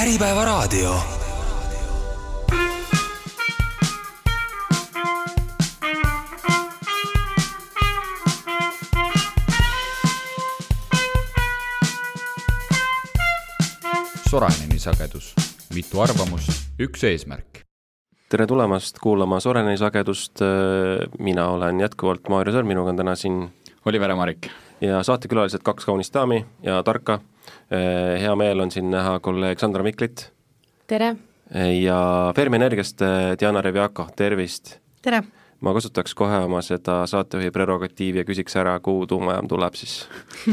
Äripäevaraadio. Soraineni sagedus, mitu arvamust, üks eesmärk. tere tulemast kuulama Soreneni sagedust, mina olen jätkuvalt Maarja Sõrm, minuga on täna siin Oliver ja Marik. ja saatekülalised kaks kaunist daami ja tarka. Hea meel on siin näha kolleeg Sandra Miklit tere! ja Fermi Energiast Diana Revjako, tervist! tere! ma kasutaks kohe oma seda saatejuhi prerogatiivi ja küsiks ära, kuhu tuumajaam tuleb siis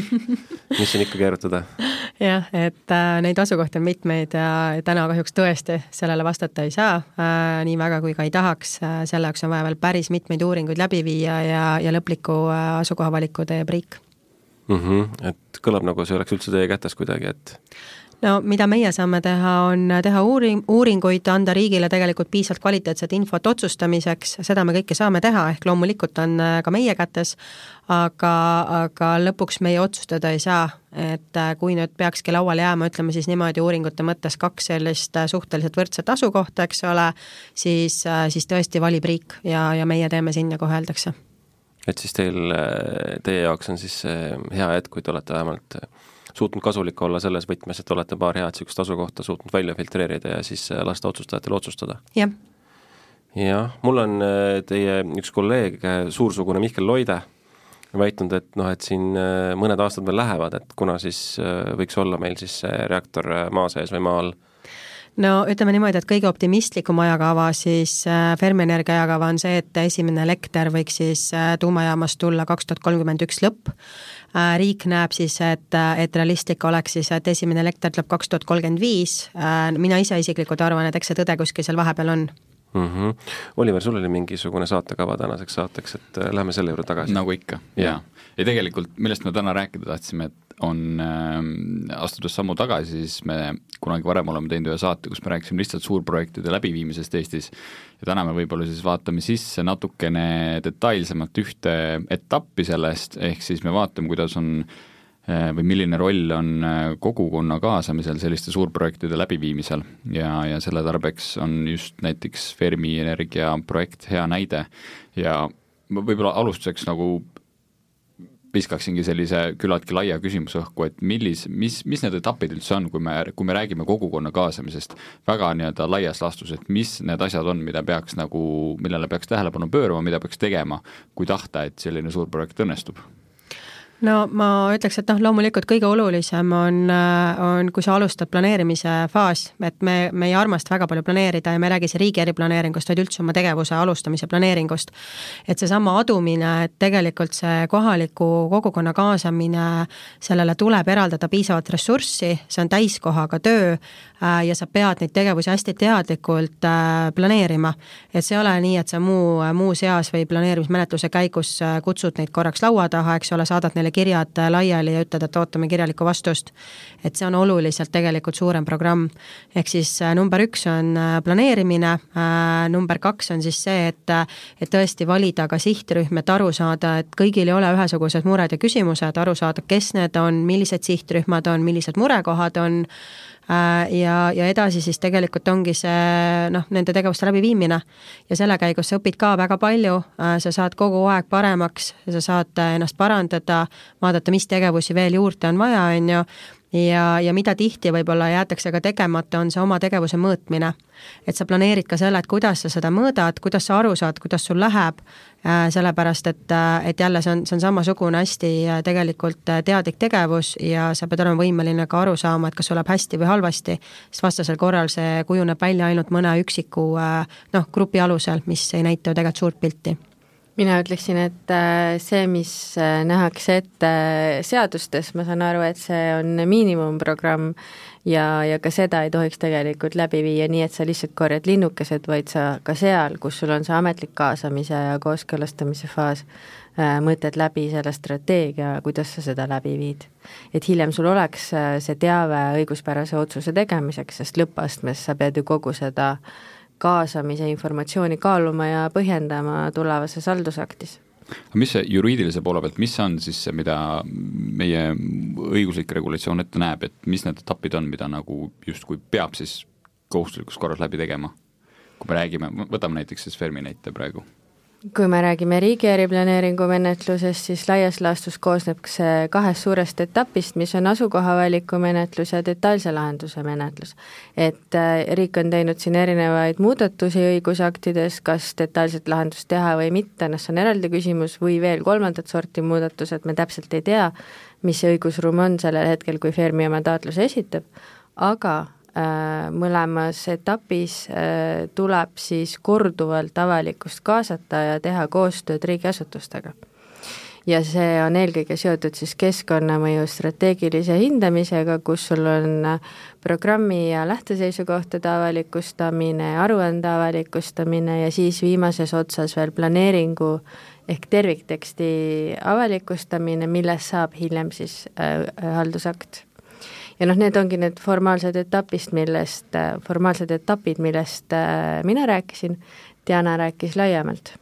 mis siin ikka keerutada? jah, et äh, neid asukohti on mitmeid ja täna kahjuks tõesti sellele vastata ei saa äh,, nii väga kui ka ei tahaks äh,, selle jaoks on vaja veel päris mitmeid uuringuid läbi viia ja, ja lõpliku äh, asukoha valiku teeb riik mm. -hmm. et kõlab nagu see oleks üldse teie kätes kuidagi, et no mida meie saame teha, on teha uuring, uuringuid, anda riigile tegelikult piisavalt kvaliteetset infot otsustamiseks, seda me kõike saame teha, ehk loomulikult on äh, ka meie kätes, aga, aga lõpuks meie otsustada ei saa, et äh, kui nüüd peakski lauale jääma, ütleme siis niimoodi uuringute mõttes kaks sellist äh, suhteliselt võrdset asukohta, eks ole, siis, siis tõesti valib riik ja, ja meie teeme sinna, kuhu öeldakse. Et siis teil, teie jaoks on siis hea hetk, kui te olete vähemalt suutnud kasulik olla selles võtmes, et olete paar head niisugust asukohta suutnud välja filtreerida ja siis äh, lasta otsustajatel otsustada. jah. jah, mul on äh, teie üks kolleeg, äh, suursugune Mihkel Loide, väitnud, et noh, et siin mõned aastad veel lähevad, et kuna siis võiks olla meil siis see reaktor maa sees või maa all no ütleme niimoodi, et kõige optimistlikum ajakava siis Fermi Energia ajakava on see, et esimene elekter võiks siis tuumajaamast tulla kaks tuhat kolmkümmend üks lõpp Äh, riik näeb siis, et, et realistlik oleks siis, et esimene elekter tuleb kaks tuhat kolmkümmend viis, äh, mina ise isiklikult arvan, et eks see tõde kuskil seal vahepeal on mm. -hmm. Oliver, sul oli mingisugune saatekava tänaseks saateks, et äh, lähme selle juurde tagasi. nagu ikka, jaa. ja tegelikult, millest me täna rääkida tahtsime, et on äh,, astudes sammu tagasi, siis me kunagi varem oleme teinud ühe saate, kus me rääkisime lihtsalt suurprojektide läbiviimisest Eestis. Ja täna me võib-olla siis vaatame sisse natukene detailsemalt ühte etappi sellest, ehk siis me vaatame, kuidas on äh, või milline roll on äh, kogukonna kaasamisel selliste suurprojektide läbiviimisel. Ja, ja selle tarbeks on just näiteks Fermi Energia projekt hea näide. Ja võib-olla alustuseks nagu viskaksingi sellise küllaltki laia küsimuse õhku, et millis, mis, mis need etapid üldse on, kui me, kui me räägime kogukonna kaasamisest väga nii-öelda laias laastus, et mis need asjad on, mida peaks nagu, millele peaks tähelepanu pöörama, mida peaks tegema, kui tahta, et selline suur projekt õnnestub? No ma ütleks, et noh, loomulikult kõige olulisem on, äh, on, kui sa alustad planeerimise faas, et me, me ei armasta väga palju planeerida ja me ei räägi siin riigi eriplaneeringust, vaid üldse oma tegevuse alustamise planeeringust. et seesama adumine, et tegelikult see kohaliku kogukonna kaasamine, sellele tuleb eraldada piisavalt ressurssi, see on täiskohaga töö ja sa pead neid tegevusi hästi teadlikult äh, planeerima. et see ei ole nii, et sa muu, muus eas või planeerimismenetluse käigus kutsud neid korraks laua taha, eks ole, saadad neile kirjad laiali ja ütled, et ootame kirjalikku vastust. et see on oluliselt tegelikult suurem programm. ehk siis äh, number üks on äh, planeerimine, äh, number kaks on siis see, et, et tõesti valida ka sihtrühm, et aru saada, et kõigil ei ole ühesugused mured ja küsimused, aru saada, kes need on, millised sihtrühmad on, millised murekohad on Äh, ja, ja edasi siis tegelikult ongi see noh, nende tegevuste läbiviimine. ja selle käigus sa õpid ka väga palju, äh, sa saad kogu aeg paremaks, sa saad ennast parandada, vaadata, mis tegevusi veel juurde on vaja, on ju, ja, ja mida tihti võib-olla jäetakse ka tegemata, on see oma tegevuse mõõtmine. et sa planeerid ka selle, et kuidas sa seda mõõdad, kuidas sa aru saad, kuidas sul läheb, äh, sellepärast et, äh, et jälle see on, see on samasugune hästi äh, tegelikult teadlik tegevus ja sa pead olema võimeline ka aru saama, et kas sul läheb hästi või halvasti, sest vastasel korral see kujuneb välja ainult mõne üksiku noh, grupi alusel, mis ei näita ju tegelikult suurt pilti. Mina ütleksin, et äh, see, mis äh, nähakse ette äh, seadustes, ma saan aru, et see on miinimumprogramm ja, ja ka seda ei tohiks tegelikult läbi viia nii, et sa lihtsalt korjad linnukesed, vaid sa ka seal, kus sul on see ametlik kaasamise ja kooskõlastamise faas, mõtled läbi selle strateegia, kuidas sa seda läbi viid. et hiljem sul oleks see teave õiguspärase otsuse tegemiseks, sest lõppastmes sa pead ju kogu seda äh, kaasamise informatsiooni kaaluma ja põhjendama tulevases haldusaktis aga mis see juriidilise poole pealt, mis on siis see, mida meie õiguslik regulatsioon ette näeb, et mis need etapid on, mida nagu justkui peab siis kohustuslikus korras läbi tegema? kui me räägime, võtame näiteks siis Fermi näite praegu kui me räägime riigi eriplaneeringu menetlusest, siis laias laastus koosneb see kahest suurest etapist, mis on asukoha valiku menetlus ja detailse lahenduse menetlus. et äh, riik on teinud siin erinevaid muudatusi õigusaktides, kas detailset lahendust teha või mitte, noh see on eraldi küsimus, või veel kolmandat sorti muudatused, me täpselt ei tea, mis see õigusruum on sellel hetkel, kui Fermi oma taotluse esitab, aga mõlemas etapis äh, tuleb siis korduvalt avalikkust kaasata ja teha koostööd riigiasutustega. ja see on eelkõige seotud siis keskkonnamõju strateegilise hindamisega, kus sul on programmi ja lähteseisukohtade avalikustamine, aruande avalikustamine ja siis viimases otsas veel planeeringu ehk tervikteksti avalikustamine, millest saab hiljem siis äh, haldusakt ja noh, need ongi need formaalsed etapist, millest, formaalsed etapid, millest äh, mina rääkisin, Diana rääkis laiemalt.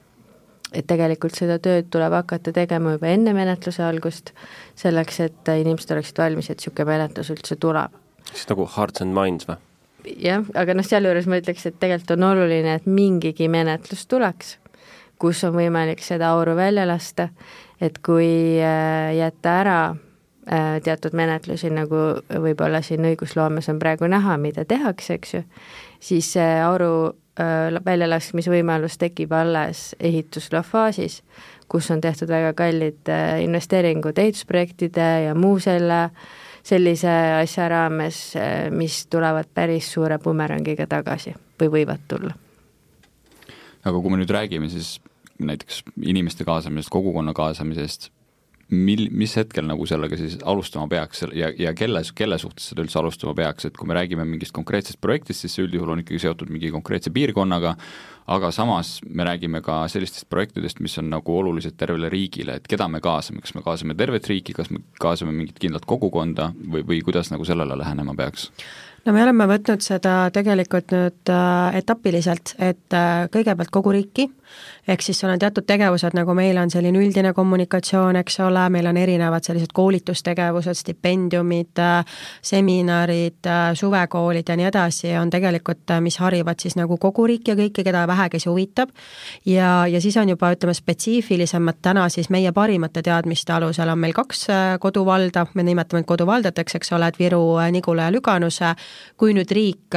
et tegelikult seda tööd tuleb hakata tegema juba enne menetluse algust, selleks et inimesed oleksid valmis, et niisugune menetlus üldse tuleb. siis nagu hearts and minds või? jah, aga noh, sealjuures ma ütleks, et tegelikult on oluline, et mingigi menetlus tuleks, kus on võimalik seda auru välja lasta, et kui äh, jätta ära teatud menetlusi, nagu võib-olla siin õigusloomes on praegu näha, mida tehakse, eks ju, siis see auru äh, väljalaskmise võimalus tekib alles ehitusloo faasis, kus on tehtud väga kallid äh, investeeringud ehitusprojektide ja muu selle, sellise asja raames, mis tulevad päris suure bumerangiga tagasi või võivad tulla. aga kui me nüüd räägime siis näiteks inimeste kaasamisest, kogukonna kaasamisest, mil, mis hetkel nagu sellega siis alustama peaks ja, ja kelle, kelle suhtes seda üldse alustama peaks, et kui me räägime mingist konkreetsest projektist, siis see üldjuhul on ikkagi seotud mingi konkreetse piirkonnaga, aga samas me räägime ka sellistest projektidest, mis on nagu olulised tervele riigile, et keda me kaasame, kas me kaasame tervet riiki, kas me kaasame mingit kindlat kogukonda või, või kuidas nagu sellele lähenema peaks? no me oleme võtnud seda tegelikult nüüd äh, etapiliselt, et äh, kõigepealt kogu riiki, ehk siis sul on teatud tegevused, nagu meil on selline üldine kommunikatsioon, eks ole, meil on erinevad sellised koolitustegevused, stipendiumid, äh, seminarid, äh, suvekoolid ja nii edasi, on tegelikult, äh, mis harivad siis nagu kogu riiki ja kõiki, keda vähegi see huvitab. ja, ja siis on juba, ütleme, spetsiifilisemad täna siis meie parimate teadmiste alusel on meil kaks koduvalda, me nimetame neid koduvaldadeks, eks ole, et Viru, Nigula ja Lüganuse, kui nüüd riik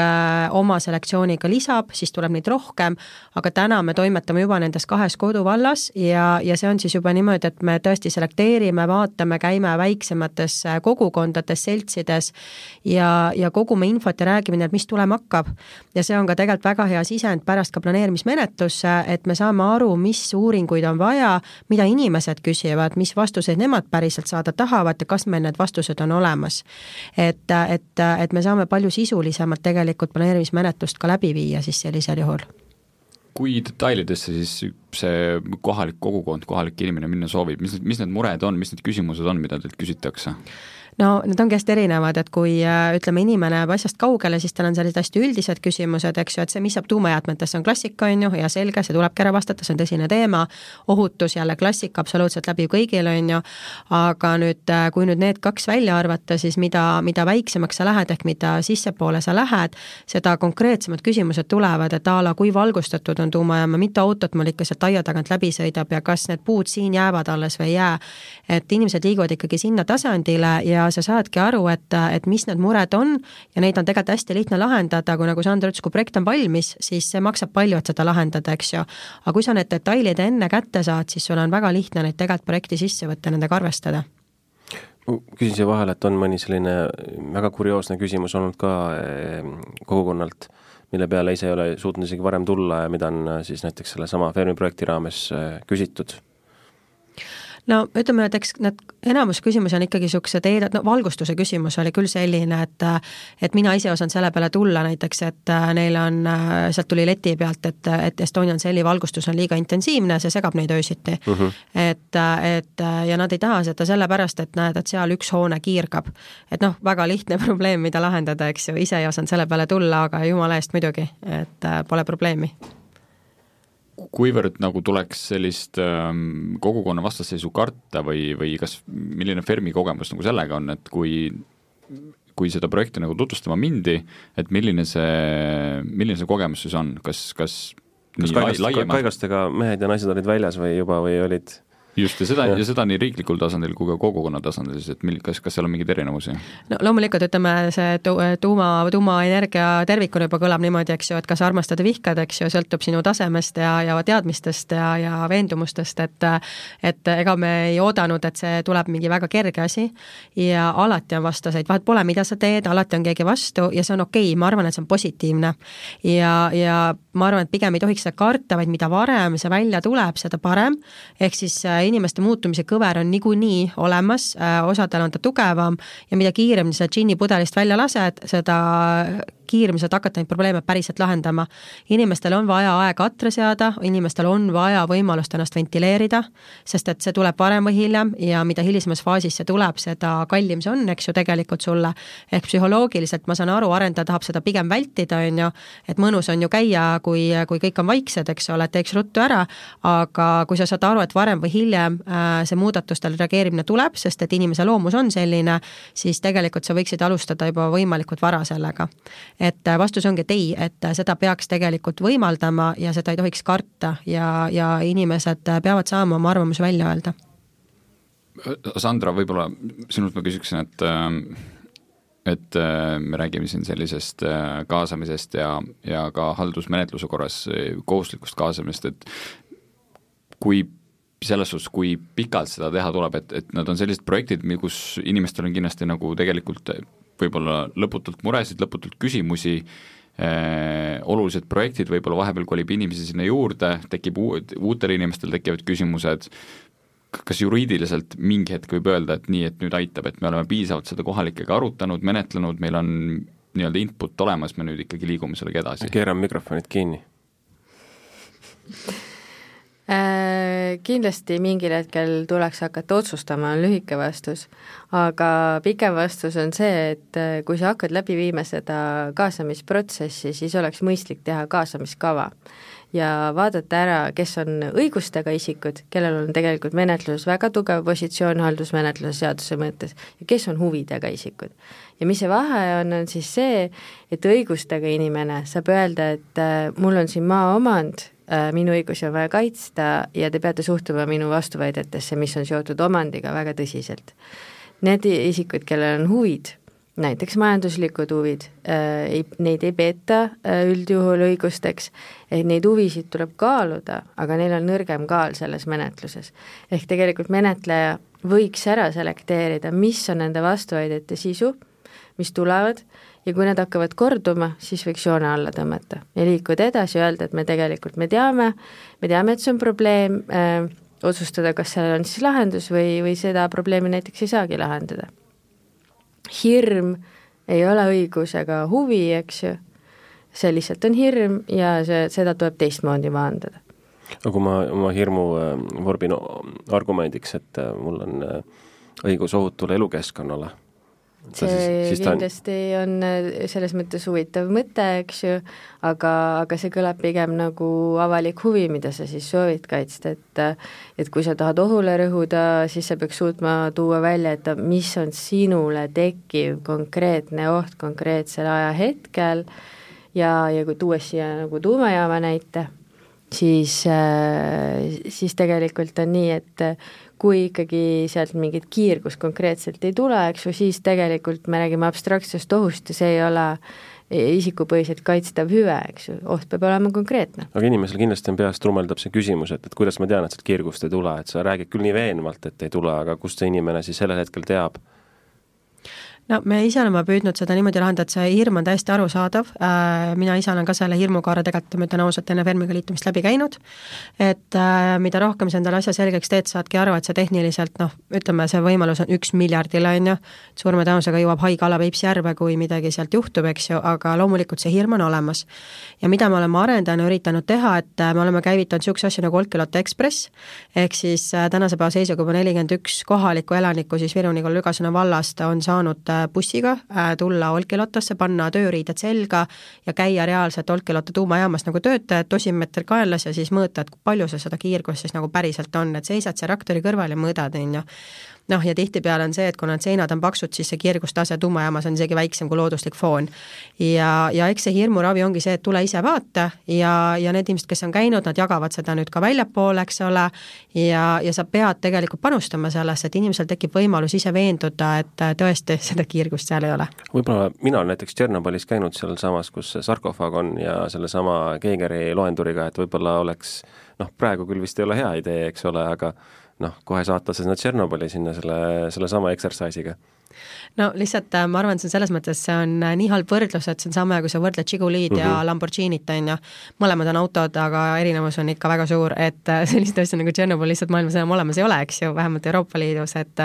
oma selektsiooniga lisab, siis tuleb neid rohkem, aga täna me toimetame juba nendes kahes koduvallas ja, ja see on siis juba niimoodi, et me tõesti selekteerime, vaatame, käime väiksemates kogukondades, seltsides ja, ja kogume infot ja räägime, et mis tulema hakkab. ja see on ka tegelikult väga hea sisend pärast ka planeerimismenetlusse, et me saame aru, mis uuringuid on vaja, mida inimesed küsivad, mis vastuseid nemad päriselt saada tahavad ja kas meil need vastused on olemas. et, et, et me saame palju sisulisemalt tegelikult planeerimismenetlust ka läbi viia siis sellisel juhul kui detailidesse siis see kohalik kogukond, kohalik inimene minna soovib, mis, mis need mured on, mis need küsimused on, mida teilt küsitakse? No need ongi hästi erinevad, et kui äh, ütleme, inimene jääb asjast kaugele, siis tal on sellised hästi üldised küsimused, eks ju, et see, mis saab tuumajäätmetest, see on klassika, on ju, ja selge, see tulebki ära vastata, see on tõsine teema, ohutus jälle klassika, absoluutselt läbiv kõigil, on ju, aga nüüd, äh, kui nüüd need kaks välja arvata, siis mida, mida väiksemaks sa lähed, ehk mida sissepoole sa lähed, seda konkreetsemad küsimused tulevad, et a la kui valgustatud on tuumajaama, mitu autot mul ikka sealt aia tagant läbi sõidab ja kas need puud siin jäävad alles või ei jää. et inimesed liiguvad ikkagi sinna tasandile ja sa saadki aru, et, et mis need mured on ja neid on tegelikult hästi lihtne lahendada, kui nagu Sander ütles, kui projekt on valmis, siis see maksab palju, et seda lahendada, eks ju. aga kui sa need detailid enne kätte saad, siis sul on väga lihtne neid tegelikult projekti sisse võtta, nendega arvestada küsin siia vahele, et on mõni selline väga kurioosne küsimus olnud ka eh, kogukonnalt, mille peale ise ei ole suutnud isegi varem tulla ja mida on eh, siis näiteks sellesama Fermi projekti raames eh, küsitud no ütleme, et eks need enamus küsimusi on ikkagi niisugused eeldad-, no valgustuse küsimus oli küll selline, et et mina ise osanud selle peale tulla näiteks, et neil on, sealt tuli leti pealt, et, et Estonian Celli valgustus on liiga intensiivne, see segab neid öösiti. Mhm. -huh. et, et ja nad ei taha seda sellepärast, et näed, et seal üks hoone kiirgab. et noh, väga lihtne probleem, mida lahendada, eks ju, ise ei osanud selle peale tulla, aga jumala eest muidugi, et pole probleemi kuivõrd nagu tuleks sellist ähm, kogukonna vastasseisu karta või, või kas, milline Fermi kogemus nagu sellega on, et kui kui seda projekti nagu tutvustama mindi, et milline see, milline see kogemus siis on, kas, kas kas kaigast, kaigastega mehed ja naised olid väljas või juba või olid just, ja seda, ja seda nii riiklikul tasandil kui ka kogukonna tasandil siis, et mil-, kas, kas seal on mingeid erinevusi? no loomulikult, ütleme, see tu-, tuuma, tuumaenergia tervikuna juba kõlab niimoodi, eks ju, et kas armastad või vihkad, eks ju, sõltub sinu tasemest ja, ja teadmistest ja, ja veendumustest, et et ega me ei oodanud, et see tuleb mingi väga kerge asi ja alati on vastaseid, vahet pole, mida sa teed, alati on keegi vastu ja see on okei okay,, ma arvan, et see on positiivne. ja, ja ma arvan, et pigem ei tohiks seda karta, vaid mida varem see välja tuleb, seda parem, ehk siis inimeste muutumise kõver on niikuinii olemas, äh, osadel on ta tugevam ja mida kiiremini sa džinni pudelist välja lased, seda kiiremini saad hakata neid probleeme päriselt lahendama. inimestel on vaja aega atra seada, inimestel on vaja võimalust ennast ventileerida, sest et see tuleb varem või hiljem ja mida hilisemas faasis see tuleb, seda kallim see on, eks ju, tegelikult sulle. ehk psühholoogiliselt ma saan aru, arendaja tahab seda pigem vältida, on ju, et mõnus on ju käia, kui, kui kõik on vaiksed, eks ole, teeks ruttu ära, aga kui sa saad aru, et varem või hiljem äh, see muudatustele reageerimine tuleb, sest et inimese loomus on selline, siis tegelikult sa võiksid alustada juba võimalikult vara sellega et äh, vastus ongi, et ei, et äh, seda peaks tegelikult võimaldama ja seda ei tohiks karta ja, ja inimesed äh, peavad saama oma arvamuse välja öelda. Sandra, võib-olla sinult ma küsiksin, et et me räägime siin sellisest kaasamisest ja, ja ka haldusmenetluse korras kohustuslikust kaasamisest, et kui selles suhtes, kui pikalt seda teha tuleb, et, et nad on sellised projektid, kus inimestel on kindlasti nagu tegelikult võib-olla lõputult muresid, lõputult küsimusi äh,, olulised projektid, võib-olla vahepeal kolib inimesi sinna juurde, tekib uud, uutel inimestel tekivad küsimused, kas juriidiliselt mingi hetk võib öelda, et nii, et nüüd aitab, et me oleme piisavalt seda kohalikega arutanud, menetlenud, meil on nii-öelda input olemas, me nüüd ikkagi liigume sellega edasi? keerame mikrofonid kinni kindlasti mingil hetkel tuleks hakata otsustama, on lühike vastus. aga pikem vastus on see, et äh, kui sa hakkad läbi viima seda kaasamisprotsessi, siis oleks mõistlik teha kaasamiskava ja vaadata ära, kes on õigustega isikud, kellel on tegelikult menetluses väga tugev positsioon haldusmenetluse seaduse mõttes ja kes on huvidega isikud. ja mis see vahe on, on siis see, et õigustega inimene saab öelda, et äh, mul on siin maaomand Äh, minu õigusi on vaja kaitsta ja te peate suhtuma minu vastuväidetesse, mis on seotud omandiga, väga tõsiselt. Need isikud, kellel on huvid, näiteks majanduslikud huvid, äh, ei, neid ei peeta äh, üldjuhul õigusteks, et neid huvisid tuleb kaaluda, aga neil on nõrgem kaal selles menetluses. ehk tegelikult menetleja võiks ära selekteerida, mis on nende vastuväidete sisu, mis tulevad, ja kui need hakkavad korduma, siis võiks joone alla tõmmata ja liikuda edasi, öelda, et me tegelikult, me teame, me teame, et see on probleem äh,, otsustada, kas sellel on siis lahendus või, või seda probleemi näiteks ei saagi lahendada. hirm ei ole õigus ega huvi, eks ju, see lihtsalt on hirm ja see, seda tuleb teistmoodi maandada. aga kui ma oma hirmu äh, vormin argumendiks, et äh, mul on äh, õigus ohutule elukeskkonnale see siis, siis kindlasti on... on äh, selles mõttes huvitav mõte, eks ju, aga, aga see kõlab pigem nagu avalik huvi, mida sa siis soovid kaitsta, et et kui sa tahad ohule rõhuda, siis sa peaks suutma tuua välja, et mis on sinule tekkiv konkreetne oht konkreetsel ajahetkel ja, ja kui tuues siia nagu tuumajaama näite, siis, äh, siis tegelikult on nii, et kui ikkagi sealt mingit kiirgust konkreetselt ei tule, eks ju, siis tegelikult me räägime abstraktsest ohust ja see ei ole isikupõhiselt kaitstav hüve, eks ju, oht peab olema konkreetne. aga inimesel kindlasti on peas trummeldab see küsimus, et, et kuidas ma tean, et sealt kiirgust ei tule, et sa räägid küll nii veenvalt, et ei tule, aga kust see inimene siis sellel hetkel teab, no me ise oleme püüdnud seda niimoodi lahendada, et see hirm on täiesti arusaadav, äh, mina ise olen ka selle hirmukaare tegelikult, ma ütlen ausalt, enne Fermiga liitumist läbi käinud, et äh, mida rohkem sa endale asja selgeks teed, saadki aru, et see tehniliselt noh, ütleme, see võimalus on üks miljardile, on ju, suurema tõenäosusega jõuab haige ala Peipsi järve, kui midagi sealt juhtub, eks ju, aga loomulikult see hirm on olemas. ja mida me oleme arendajana üritanud teha, et äh, me oleme käivitanud niisuguse asja nagu Olkiluoto Ekspress, ehk siis tänase päeva seisuga juba nelikümmend üks kohalikku elanikku siis Viru-Nigul Lügasena vallast on saanud bussiga, tulla Olkiluotosse, panna tööriided selga ja käia reaalselt Olkiluoto tuumajaamas nagu töötajad, dosimeeter kaelas ja siis mõõta, et kui palju see seda kiirgust siis nagu päriselt on, et seisad seal reaktori kõrval ja mõõdad, on ju noh, ja tihtipeale on see, et kuna need seinad on paksud, siis see kiirgustase tuumajaamas on isegi väiksem kui looduslik foon. ja, ja eks see hirmuravi ongi see, et tule ise vaata ja, ja need inimesed, kes on käinud, nad jagavad seda nüüd ka väljapoole, eks ole, ja, ja sa pead tegelikult panustama sellesse, et inimesel tekib võimalus ise veenduda, et tõesti seda kiirgust seal ei ole. võib-olla mina olen näiteks Tšernobõlis käinud sealsamas, kus see sarkofaag on ja sellesama Keegeri loenduriga, et võib-olla oleks noh, praegu küll vist ei ole hea idee, eks ole, aga noh, kohe saata sinna Tšernobõli sinna selle, sellesama exercise'iga no lihtsalt äh, ma arvan, et see on selles mõttes, see on äh, nii halb võrdlus, et see on sama, kui sa võrdled Žigulid mm -hmm. ja mhm. Lamborghinit, on ju. mõlemad on autod, aga erinevus on ikka väga suur, et äh, sellist asja nagu Tšernobõl lihtsalt maailmas enam olemas ei ole, eks ju, vähemalt Euroopa Liidus, et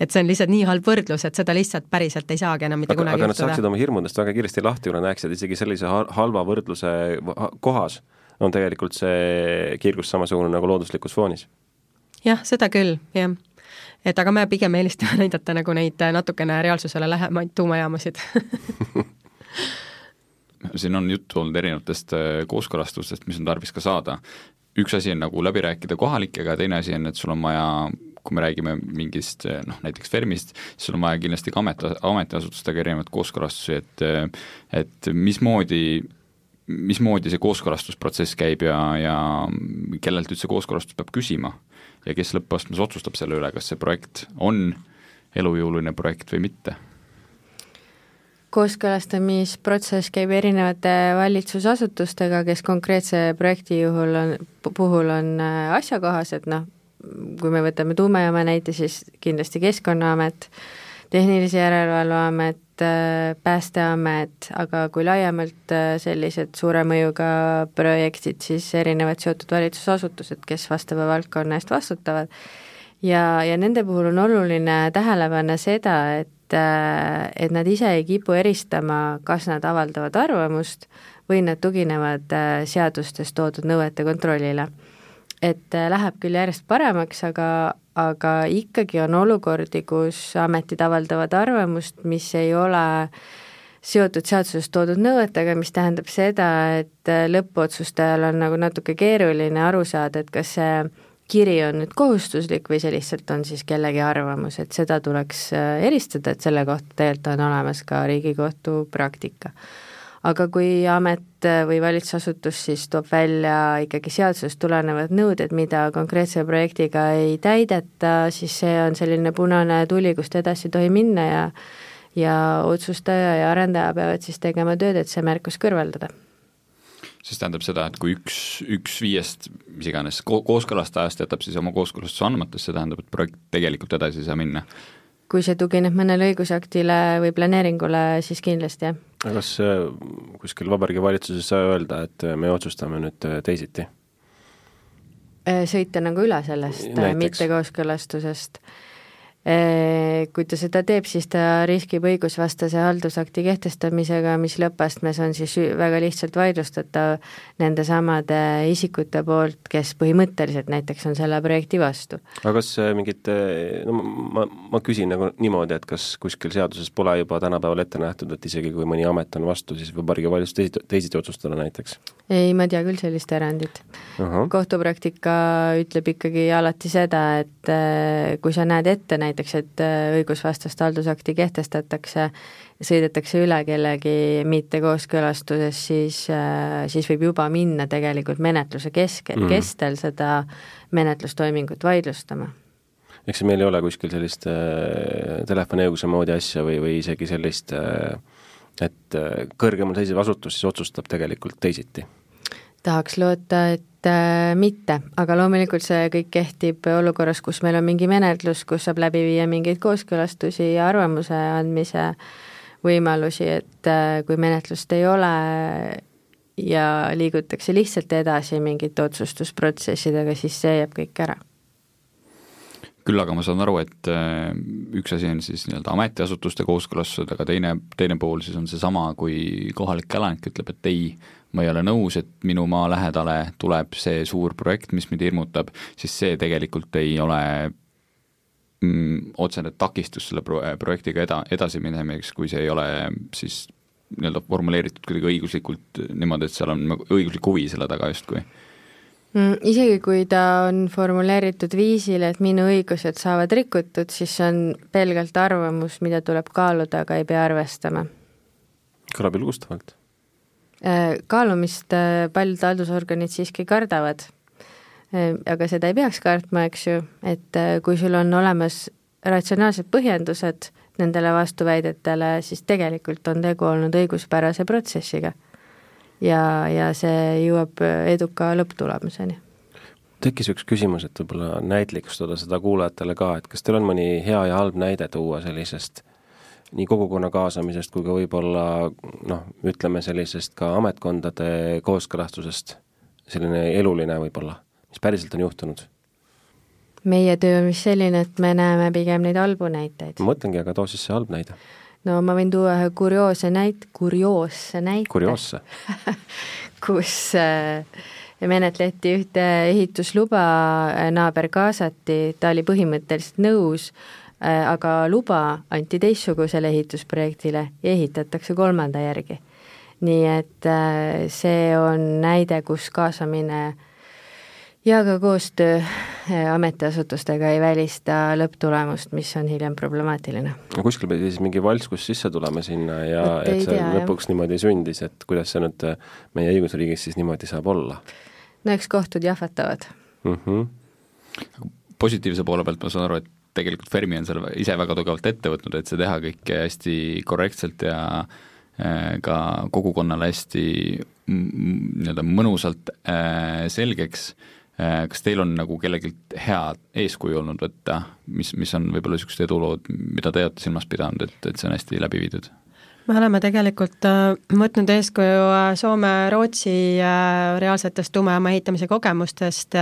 et see on lihtsalt nii halb võrdlus, et seda lihtsalt päriselt ei saagi enam mitte aga, kunagi aga juhtuda. Nad saaksid oma hirmudest väga kiiresti lahti, kui nad näeksid isegi sellise halva võrdluse kohas on tegelikult see kiirgus samasugune nagu looduslikus foonis jah, seda küll, jah. et aga me pigem eelistame näidata nagu neid natukene reaalsusele lähemaid tuumajaamasid siin on juttu olnud erinevatest äh, kooskõlastustest, mis on tarvis ka saada. üks asi on nagu läbi rääkida kohalikega, teine asi on, et sul on vaja kui me räägime mingist noh, näiteks FERMist, siis sul on vaja kindlasti ka amet, ametiasutustega erinevaid kooskõlastusi, et et mismoodi mismoodi see kooskõlastusprotsess käib ja, ja kellelt üldse kooskõlastust peab küsima ja kes lõppastmes otsustab selle üle, kas see projekt on elujõuline projekt või mitte? kooskõlastamisprotsess käib erinevate valitsusasutustega, kes konkreetse projekti juhul on, puhul on äh, asjakohased, noh, kui me võtame tuumajaama näite, siis kindlasti Keskkonnaamet, Tehnilise Järelevalve Amet, Äh, Päästeamet, aga kui laiemalt äh, sellised suure mõjuga projektid, siis erinevad seotud valitsusasutused, kes vastava valdkonna eest vastutavad. ja, ja nende puhul on oluline tähele panna seda, et, äh, et nad ise ei kipu eristama, kas nad avaldavad arvamust või nad tuginevad seadustes toodud nõuete kontrollile. et läheb küll järjest paremaks, aga, aga ikkagi on olukordi, kus ametid avaldavad arvamust, mis ei ole seotud seaduses toodud nõuetega, mis tähendab seda, et lõppotsustajal on nagu natuke keeruline aru saada, et kas see kiri on nüüd kohustuslik või see lihtsalt on siis kellegi arvamus, et seda tuleks eristada, et selle kohta tegelikult on olemas ka Riigikohtu praktika aga kui amet või valitsusasutus siis toob välja ikkagi seadusest tulenevad nõuded, mida konkreetse projektiga ei täideta, siis see on selline punane tuli, kust edasi ei tohi minna ja ja otsustaja ja arendaja peavad siis tegema tööd, et see märkus kõrvaldada siis tähendab seda, et kui üks, üks viiest mis iganes ko-, kooskõlastajast jätab siis oma kooskõlastuse andmata, siis see tähendab, et projekt tegelikult edasi ei saa minna? Kui see tugineb mõnele õigusaktile või planeeringule, siis kindlasti, jah. aga kas äh, kuskil Vabariigi Valitsuses sai öelda, et me otsustame nüüd äh, teisiti? Äh, sõita nagu üle sellest mittekooskõlastusest kui ta seda teeb, siis ta riskib õigusvastase haldusakti kehtestamisega, mis lõppastmes on siis väga lihtsalt vaidlustatav nendesamade isikute poolt, kes põhimõtteliselt näiteks on selle projekti vastu. aga kas mingid, no ma, ma küsin nagu niimoodi, et kas kuskil seaduses pole juba tänapäeval ette nähtud, et isegi kui mõni amet on vastu, siis Vabariigi Valitsus teisiti, teisiti otsustada näiteks? ei, ma ei tea küll sellist erandit. kohtupraktika ütleb ikkagi alati seda, et kui sa näed ette näiteks näiteks, et äh, õigusvastast haldusakti kehtestatakse, sõidetakse üle kellegi mittekooskõlastuses, siis, äh, siis võib juba minna tegelikult menetluse keskel mm., kestel seda menetlustoimingut vaidlustama eks meil ei ole kuskil sellist äh, telefoniõiguse moodi asja või, või isegi sellist äh,, et äh, kõrgemal seisev asutus siis otsustab tegelikult teisiti? Tahaks loota, et äh, mitte, aga loomulikult see kõik kehtib olukorras, kus meil on mingi menetlus, kus saab läbi viia mingeid kooskõlastusi ja arvamuse andmise võimalusi, et äh, kui menetlust ei ole ja liigutakse lihtsalt edasi mingite otsustusprotsessidega, siis see jääb kõik ära küll aga ma saan aru, et äh, üks asi on siis nii-öelda ametiasutuste kooskõlastused, aga teine, teine pool siis on seesama, kui kohalik elanik ütleb, et ei, ma ei ole nõus, et minu maa lähedale tuleb see suur projekt, mis mind hirmutab, siis see tegelikult ei ole mm, otsene takistus selle pro-, projektiga eda-, edasiminemiseks, kui see ei ole siis nii-öelda formuleeritud kuidagi õiguslikult niimoodi, et seal on nagu õiguslik huvi selle taga justkui mm,? Isegi kui ta on formuleeritud viisil, et minu õigused saavad rikutud, siis see on pelgalt arvamus, mida tuleb kaaluda, aga ei pea arvestama. kõlab julgustavalt. Äh, kaalumist äh, paljud haldusorganid siiski kardavad. Äh, aga seda ei peaks kartma, eks ju, et kui sul on olemas ratsionaalsed põhjendused nendele vastuväidetele, siis tegelikult on tegu olnud õiguspärase protsessiga. Ja, ja see jõuab eduka lõpptulemuseni. tekkis üks küsimus, et võib-olla näitlikustada seda kuulajatele ka, et kas teil on mõni hea ja halb näide tuua sellisest nii kogukonna kaasamisest kui ka võib-olla noh, ütleme sellisest ka ametkondade kooskõlastusest, selline eluline võib-olla, mis päriselt on juhtunud meie töö on vist selline, et me näeme pigem neid halbu näiteid. ma mõtlengi, aga too siis see halb näide. No ma võin tuua ühe kurioosse näite, kurioosse näite. kurioosse kus äh, menetleti ühte ehitusluba, äh, naaber kaasati, ta oli põhimõtteliselt nõus äh,, aga luba anti teistsugusele ehitusprojektile ja ehitatakse kolmanda järgi. nii et see on näide, kus kaasamine ja ka koostöö eh, ametiasutustega ei välista lõpptulemust, mis on hiljem problemaatiline. no kuskil pidi siis mingi valskus sisse tulema sinna ja Võt et see tea, lõpuks jah. niimoodi sündis, et kuidas see nüüd eh, meie õigusriigis siis niimoodi saab olla? no eks kohtud jahvatavad mm. -hmm. positiivse poole pealt ma saan aru, et tegelikult Fermi on selle ise väga tugevalt ette võtnud, et see teha kõike hästi korrektselt ja eh, ka kogukonnale hästi nii-öelda mõnusalt selgeks Äh, kas teil on nagu kellelgi head eeskuju olnud võtta, mis, mis on võib-olla niisugused edulood, mida te olete silmas pidanud, et, et see on hästi läbi viidud? me oleme tegelikult äh, võtnud eeskuju äh, Soome-Rootsi reaalsetest tuumajaama ehitamise kogemustest,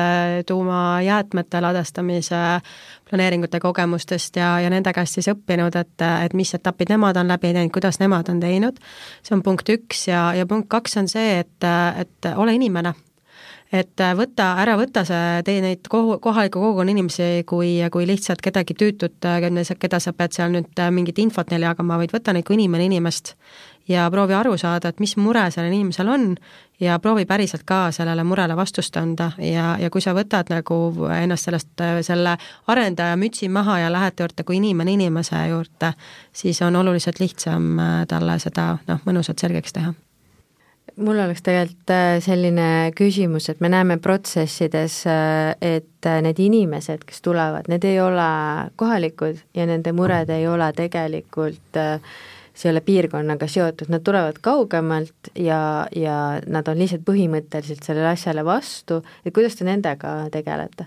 tuumajäätmete ladestamise planeeringute kogemustest ja, ja nende käest siis õppinud, et, et mis etapid nemad on läbi teinud, kuidas nemad on teinud, see on punkt üks ja, ja punkt kaks on see, et, et ole inimene et äh, võta, ära võta see, tee neid kohu, kohaliku kogukonna inimesi kui, kui lihtsalt kedagi tüütut, äh, keda sa pead seal nüüd äh, mingit infot neile jagama, vaid võta neid kui inimene inimest ja proovi aru saada, et mis mure sellel inimesel on ja proovi päriselt ka sellele murele vastust anda. Ja, ja kui sa võtad nagu ennast sellest, selle arendaja mütsi maha ja lähed juurde kui inimene inimese juurde, siis on oluliselt lihtsam talle seda noh, mõnusalt selgeks teha mul oleks tegelikult äh, selline küsimus, et me näeme protsessides, äh, et äh, need inimesed, kes tulevad, need ei ole kohalikud ja nende mured ei ole tegelikult selle piirkonnaga seotud, nad tulevad kaugemalt ja, ja nad on lihtsalt põhimõtteliselt sellele asjale vastu, et kuidas te nendega tegelete?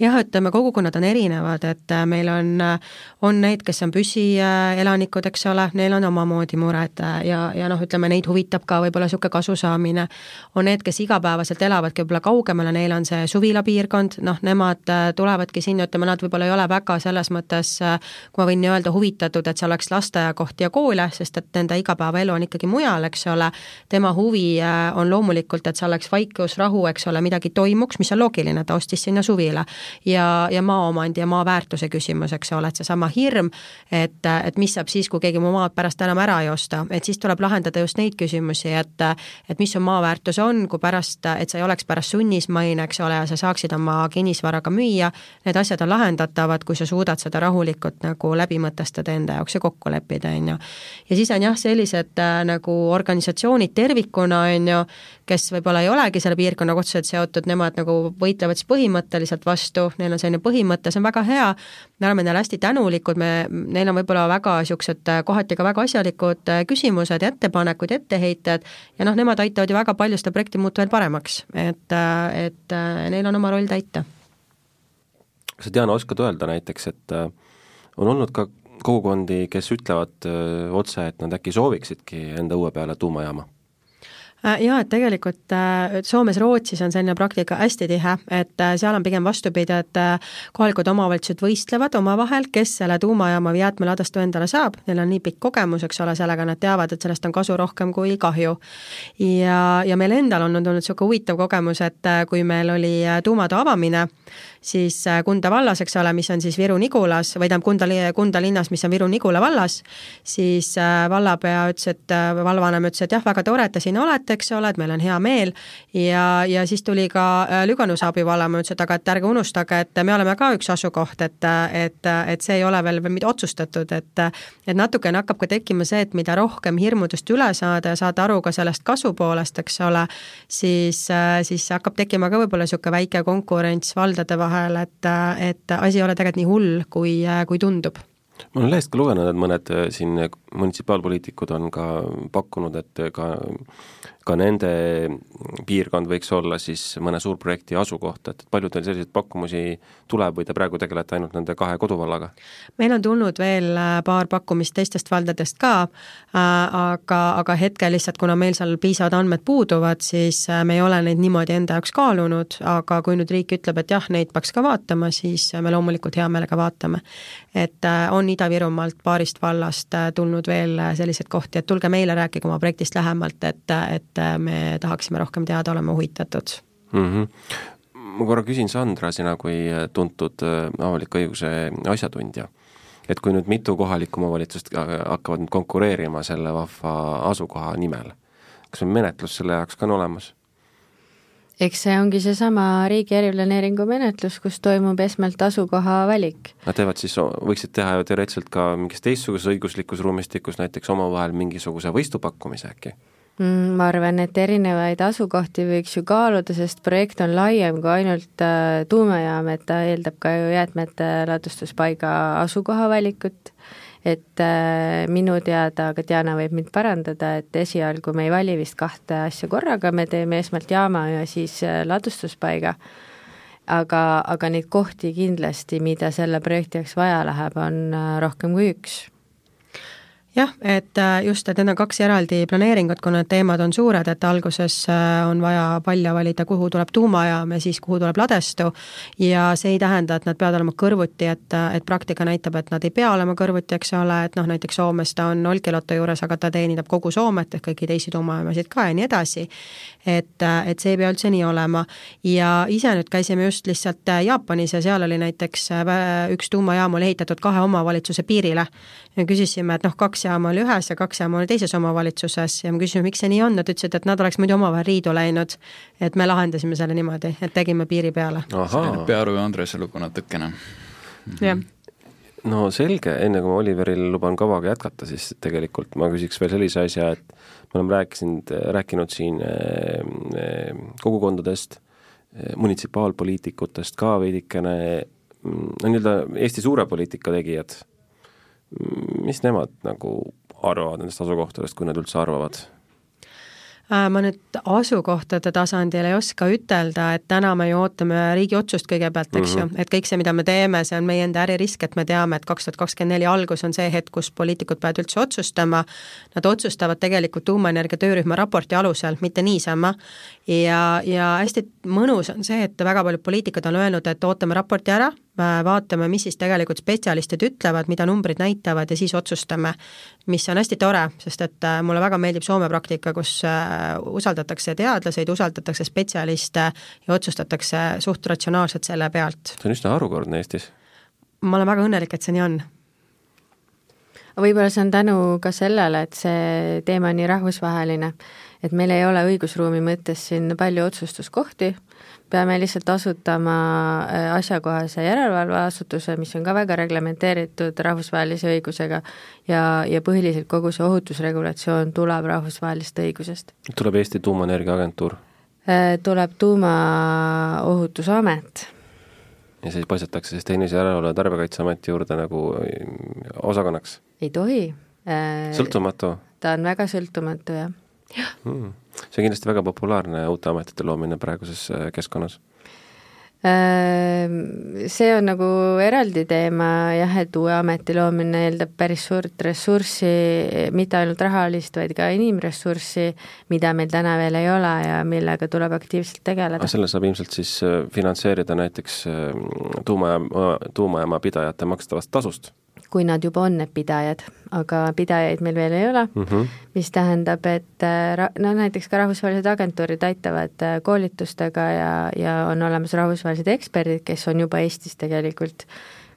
Jah, ütleme, kogukonnad on erinevad, et äh, meil on, äh, on neid, kes on püsielanikud, eks ole, neil on omamoodi mured äh, ja, ja noh, ütleme neid huvitab ka võib-olla niisugune kasu saamine. on need, kes igapäevaselt elavadki võib-olla kaugemal ja neil on see suvilapiirkond, noh, nemad tulevadki sinna, ütleme, nad võib-olla ei ole väga selles mõttes, kui ma võin nii öelda, huvitatud, et seal oleks lasteaiakohti ja koole, sest et nende igapäevaelu on ikkagi mujal, eks ole, tema huvi on loomulikult, et seal oleks vaikus, rahu, eks ole, midagi toimuks, mis on loogiline, ta ostis sinna suvila ja, ja maaomandi ja maa väärtuse küsimus, eks ole, et seesama hirm, et, et mis saab siis, kui keegi mu maad pärast enam ära ei osta, et siis tuleb lahendada just neid küsimusi, et et mis su maa väärtus on, kui pärast, et sa ei oleks pärast sunnismaine, eks ole, ja sa saaksid oma kinnisvaraga müüa, need asjad on lahendatavad, kui sa suudad seda rahulikult nagu läbi mõtestada enda jaoks ja kokku leppida, on ju. ja siis on jah, sellised äh, nagu organisatsioonid tervikuna, on ju, kes võib-olla ei olegi selle piirkonnaga otseselt seotud, nemad nagu võitlevad siis põhimõtteliselt vastu, neil on selline põhimõte, see on väga hea, me oleme neile hästi tänulikud, me, neil on võib-olla väga niisugused äh, kohati ka väga asjalikud äh, küsimused ja ettepanekud ja etteheited ja noh, nemad aitavad ju väga palju seda projekti muuta veel paremaks, et, äh, et neil on oma roll täita. kas sa, Diana, oskad öelda näiteks, et on olnud ka kogukondi, kes ütlevad öö, otse, et nad äkki sooviksidki enda õue peale tuumajaama? Äh, jaa, et tegelikult äh, Soomes, Rootsis on selline praktika hästi tihe, et äh, seal on pigem vastupidi, et kohalikud omavalitsused võistlevad omavahel, kes selle tuumajaama või jäätmeladastu endale saab, neil on nii pikk kogemus, eks ole, sellega nad teavad, et sellest on kasu rohkem kui kahju. ja, ja meil endal on olnud niisugune huvitav kogemus, et kui meil oli tuumade avamine, siis Kunda vallas, eks ole, mis on siis Viru-Nigulas või tähendab, Kunda, Kunda linnas, mis on Viru-Nigula vallas, siis vallapea ütles, et, vallavanem ütles, et jah, väga tore, et te siin olete, eks ole, et meil on hea meel. Ja, ja siis tuli ka äh, Lüganuse abivalem, ütles, et aga et ärge unustage, et me oleme ka üks asukoht, et, et, et see ei ole veel mitte otsustatud, et et natukene hakkab ka tekkima see, et mida rohkem hirmudest üle saada ja saada aru ka sellest kasu poolest, eks ole, siis, siis hakkab tekkima ka võib-olla niisugune väike konkurents valdade vahel, et, et asi ei ole tegelikult nii hull, kui, kui tundub. Ma olen lehest ka lugenud, et mõned äh, siin munitsipaalpoliitikud on ka pakkunud, et ka ka nende piirkond võiks olla siis mõne suurprojekti asukoht, et palju teil selliseid pakkumusi tuleb või te praegu tegelete ainult nende kahe koduvallaga? meil on tulnud veel äh, paar pakkumist teistest valdadest ka, äh, aga, aga hetkel lihtsalt, kuna meil seal piisavad andmed puuduvad, siis äh, me ei ole neid niimoodi enda jaoks kaalunud, aga kui nüüd riik ütleb, et jah, neid peaks ka vaatama, siis me loomulikult hea meelega vaatame. et on Ida-Virumaalt paarist vallast tulnud veel selliseid kohti, et tulge meile, rääkige oma projektist lähemalt, et, et et me tahaksime rohkem teada, oleme huvitatud mm. -hmm ma korra küsin Sandra, sina kui tuntud äh, avaliku õiguse asjatundja, et kui nüüd mitu kohalikku omavalitsust hakkavad nüüd konkureerima selle vahva asukoha nimel, kas on menetlus selle jaoks ka on olemas? eks see ongi seesama riigi eriplaneeringu menetlus, kus toimub esmalt asukoha valik. Nad teevad siis, võiksid teha ju teoreetiliselt ka mingis teistsuguses õiguslikus ruumistikus näiteks omavahel mingisuguse võistupakkumise äkki? Mm, ma arvan, et erinevaid asukohti võiks ju kaaluda, sest projekt on laiem kui ainult äh, tuumajaam, et ta eeldab ka ju jäätmete ladustuspaiga asukoha valikut, et äh, minu teada, aga Diana võib mind parandada, et esialgu me ei vali vist kahte asja korraga, me teeme esmalt jaama ja siis äh, ladustuspaiga, aga, aga neid kohti kindlasti, mida selle projekti jaoks vaja läheb, on rohkem kui üks jah, et äh, just, et need on kaks eraldi planeeringut, kuna need teemad on suured, et alguses äh, on vaja palja valida, kuhu tuleb tuumajaam ja siis kuhu tuleb ladestu, ja see ei tähenda, et nad peavad olema kõrvuti, et, et praktika näitab, et nad ei pea olema kõrvuti, eks ole, et noh, näiteks Soomes ta on Olkiluoto juures, aga ta teenindab kogu Soomet ehk kõiki teisi tuumajaamasid ka ja nii edasi, et, et see ei pea üldse nii olema. ja ise nüüd käisime just lihtsalt Jaapanis ja seal oli näiteks üks tuumajaam oli ehitatud kahe omavalitsuse piirile. ja küsisime, et noh, kaks jaama oli ühes ja kaks jaama oli teises omavalitsuses ja me küsisime, miks see nii on, nad ütlesid, et nad oleks muidu omavahel riidu läinud. et me lahendasime selle niimoodi, et tegime piiri peale. Pearu ja Andrese lugu natukene. jah no selge, enne kui ma Oliveril luban kavaga jätkata, siis tegelikult ma küsiks veel sellise asja, et me oleme rääkinud, rääkinud siin eh, eh, kogukondadest, eh, munitsipaalpoliitikutest ka veidikene, mm, no nii-öelda Eesti suure poliitika tegijad, mm, mis nemad nagu arvavad nendest asukohtadest, kui nad üldse arvavad? Äh, ma nüüd asukohtade tasandil ei oska ütelda, et täna me ju ootame riigi otsust kõigepealt, eks mm -hmm. ju, mhm. et kõik see, mida me teeme, see on meie enda äririsk, et me teame, et kaks tuhat kakskümmend neli algus on see hetk, kus poliitikud peavad üldse otsustama. Nad otsustavad tegelikult tuumaenergia töörühma raporti alusel, mitte niisama. ja, ja hästi mõnus on see, et väga paljud poliitikud on öelnud, et ootame raporti ära vaatame, mis siis tegelikult spetsialistid ütlevad, mida numbrid näitavad ja siis otsustame, mis on hästi tore, sest et äh, mulle väga meeldib Soome praktika, kus äh, usaldatakse teadlaseid, usaldatakse spetsialiste ja otsustatakse suht ratsionaalselt selle pealt. see on üsna harukordne Eestis. ma olen väga õnnelik, et see nii on võib-olla see on tänu ka sellele, et see teema on nii rahvusvaheline, et meil ei ole õigusruumi mõttes siin palju otsustuskohti, peame lihtsalt asutama äh, asjakohase järelevalveasutuse, mis on ka väga reglementeeritud rahvusvahelise õigusega ja, ja põhiliselt kogu see ohutusregulatsioon tuleb rahvusvahelisest õigusest. tuleb Eesti Tuumaenergia Agentuur? Äh, tuleb Tuumaohutusamet. ja siis paisatakse siis Tehnilise Järelevalve Tarbijakaitseameti juurde nagu äh, osakonnaks? ei tohi. sõltumatu? ta on väga sõltumatu, jah. jah hmm see on kindlasti väga populaarne uute ametite loomine praeguses äh, keskkonnas. Ehm, see on nagu eraldi teema jah, et uue ameti loomine eeldab päris suurt ressurssi, mitte ainult rahalist, vaid ka inimressurssi, mida meil täna veel ei ole ja millega tuleb aktiivselt tegeleda. selle saab ilmselt siis äh, finantseerida näiteks äh, tuumajaama, tuumajaama pidajate makstavast tasust kui nad juba on need pidajad, aga pidajaid meil veel ei ole mm, -hmm. mis tähendab, et äh, no näiteks ka rahvusvahelised agentuurid aitavad äh, koolitustega ja, ja on olemas rahvusvahelised eksperdid, kes on juba Eestis tegelikult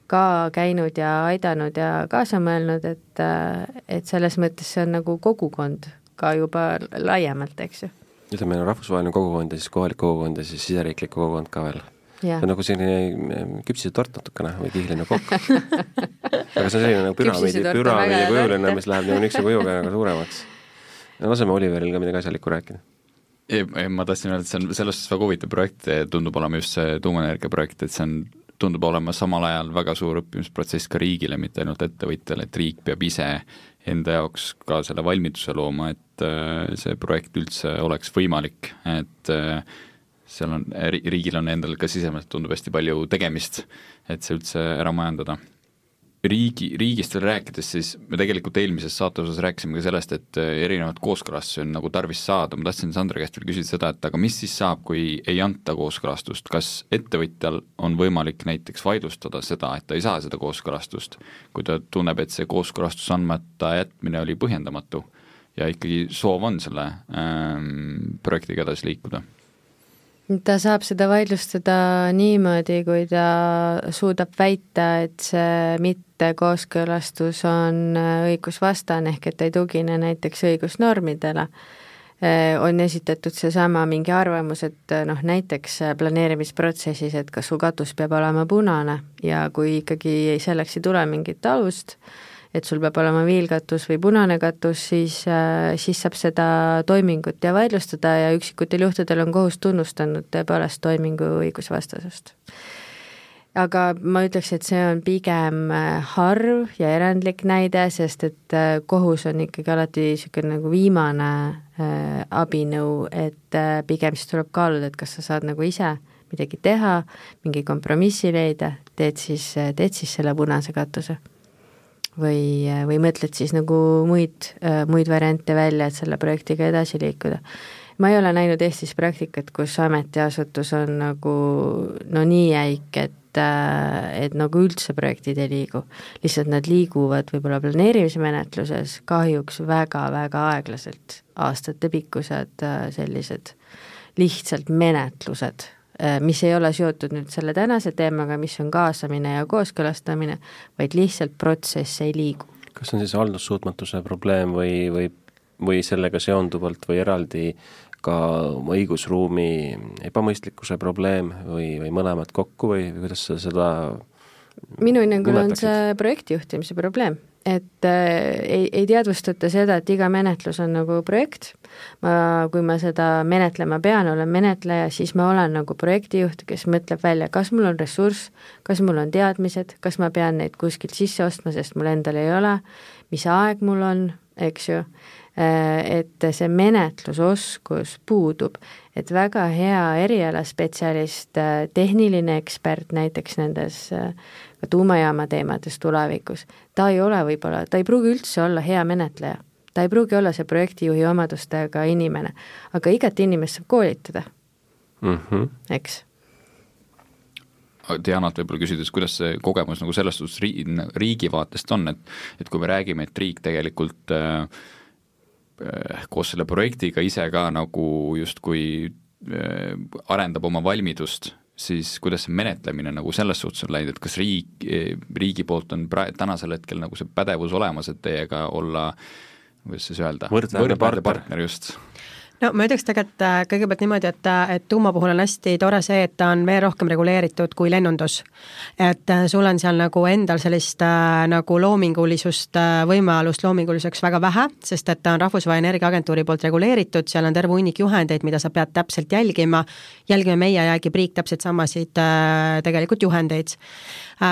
ka käinud ja aidanud ja kaasa mõelnud, et, äh, et selles mõttes see on nagu kogukond ka juba laiemalt, eks ju. ütleme, rahvusvaheline kogukond ja siis kohalik kogukond ja siis siseriiklik kogukond ka veel see on nagu selline küpsisetort natukene või kihiline kokk aga see on selline nagu püramiidi, püramiidi kujuline, mis läheb nagu niisuguse kujuga nagu suuremaks. laseme Oliveril ka midagi asjalikku rääkida. ei, ei ma tahtsin öelda, et see on selles suhtes väga huvitav projekt, tundub olema just see tuumaenergia projekt, et see on, tundub olema samal ajal väga suur õppimisprotsess ka riigile, mitte ainult ettevõtjale, et riik peab ise enda jaoks ka selle valmiduse looma, et äh, see projekt üldse oleks võimalik, et äh, seal on, riigil on endal ka sisemiselt tundub hästi palju tegemist, et see üldse ära majandada. riigi, riigist veel rääkides, siis me tegelikult eelmises saate osas rääkisime ka sellest, et äh, erinevaid kooskõlastusi on nagu tarvis saada, ma tahtsin Sandra käest veel küsida seda, et aga mis siis saab, kui ei anta kooskõlastust, kas ettevõtjal on võimalik näiteks vaidlustada seda, et ta ei saa seda kooskõlastust, kui ta tunneb, et see kooskõlastus andmata jätmine oli põhjendamatu ja ikkagi soov on selle ähm, projektiga edasi liikuda ta saab seda vaidlustada niimoodi, kui ta suudab väita, et see mittekooskõlastus on õigusvastane, ehk et ei tugine näiteks õigusnormidele. on esitatud seesama mingi arvamus, et noh, näiteks planeerimisprotsessis, et kas su katus peab olema punane ja kui ikkagi selleks ei tule mingit alust, et sul peab olema viilkatus või punane katus, siis, äh, siis saab seda toimingut ja vaidlustada ja üksikutel juhtudel on kohus tunnustanud tõepoolest toimingu õigusvastasust. aga ma ütleks, et see on pigem äh, harv ja erandlik näide, sest et äh, kohus on ikkagi alati niisugune nagu viimane äh, abinõu, et äh, pigem siis tuleb kaaluda, et kas sa saad nagu ise midagi teha, mingi kompromissi leida, teed siis, teed siis selle punase katuse või, või mõtled siis nagu muid, muid variante välja, et selle projektiga edasi liikuda. ma ei ole näinud Eestis praktikat, kus ametiasutus on nagu no nii jäik, et et nagu üldse projektid ei liigu. lihtsalt nad liiguvad võib-olla planeerimismenetluses kahjuks väga-väga aeglaselt, aastatepikkused sellised lihtsalt menetlused mis ei ole seotud nüüd selle tänase teemaga, mis on kaasamine ja kooskõlastamine, vaid lihtsalt protsess ei liigu. kas see on siis haldussuutmatuse probleem või, või, või sellega seonduvalt või eraldi ka õigusruumi ebamõistlikkuse probleem või, või mõlemad kokku või, või kuidas sa seda minu hinnangul on see projektijuhtimise probleem et äh, ei, ei teadvustata seda, et iga menetlus on nagu projekt, ma, kui ma seda menetlema pean, olen menetleja, siis ma olen nagu projektijuht, kes mõtleb välja, kas mul on ressurss, kas mul on teadmised, kas ma pean neid kuskilt sisse ostma, sest mul endal ei ole, mis aeg mul on, eks ju, äh, et see menetlusoskus puudub, et väga hea erialaspetsialist, äh, tehniline ekspert näiteks nendes ka tuumajaama teemades tulevikus, ta ei ole võib-olla, ta ei pruugi üldse olla hea menetleja. ta ei pruugi olla see projektijuhi omadustega inimene, aga igat inimest saab koolitada mm, -hmm. eks Dianat võib-olla küsides, kuidas see kogemus nagu selles suhtes riigi, riigi vaatest on, et et kui me räägime, et riik tegelikult äh, äh, koos selle projektiga ise ka nagu justkui äh, arendab oma valmidust siis kuidas see menetlemine nagu selles suhtes on läinud, et kas riik, riigi poolt on praegu, tänasel hetkel nagu see pädevus olemas, et teiega olla kuidas siis öelda, võrdväärne partner, partner, just no ma ütleks tegelikult äh, kõigepealt niimoodi, et, äh, et tuuma puhul on hästi tore see, et ta on veel rohkem reguleeritud kui lennundus. et äh, sul on seal nagu endal sellist nagu loomingulisust võimalust loominguliseks väga vähe, sest et ta on Rahvusvahelise Energiaagentuuri poolt reguleeritud, seal on terve hunnik juhendeid, mida sa pead täpselt jälgima, jälgime meie ja jälgib riik täpselt samasid tegelikult juhendeid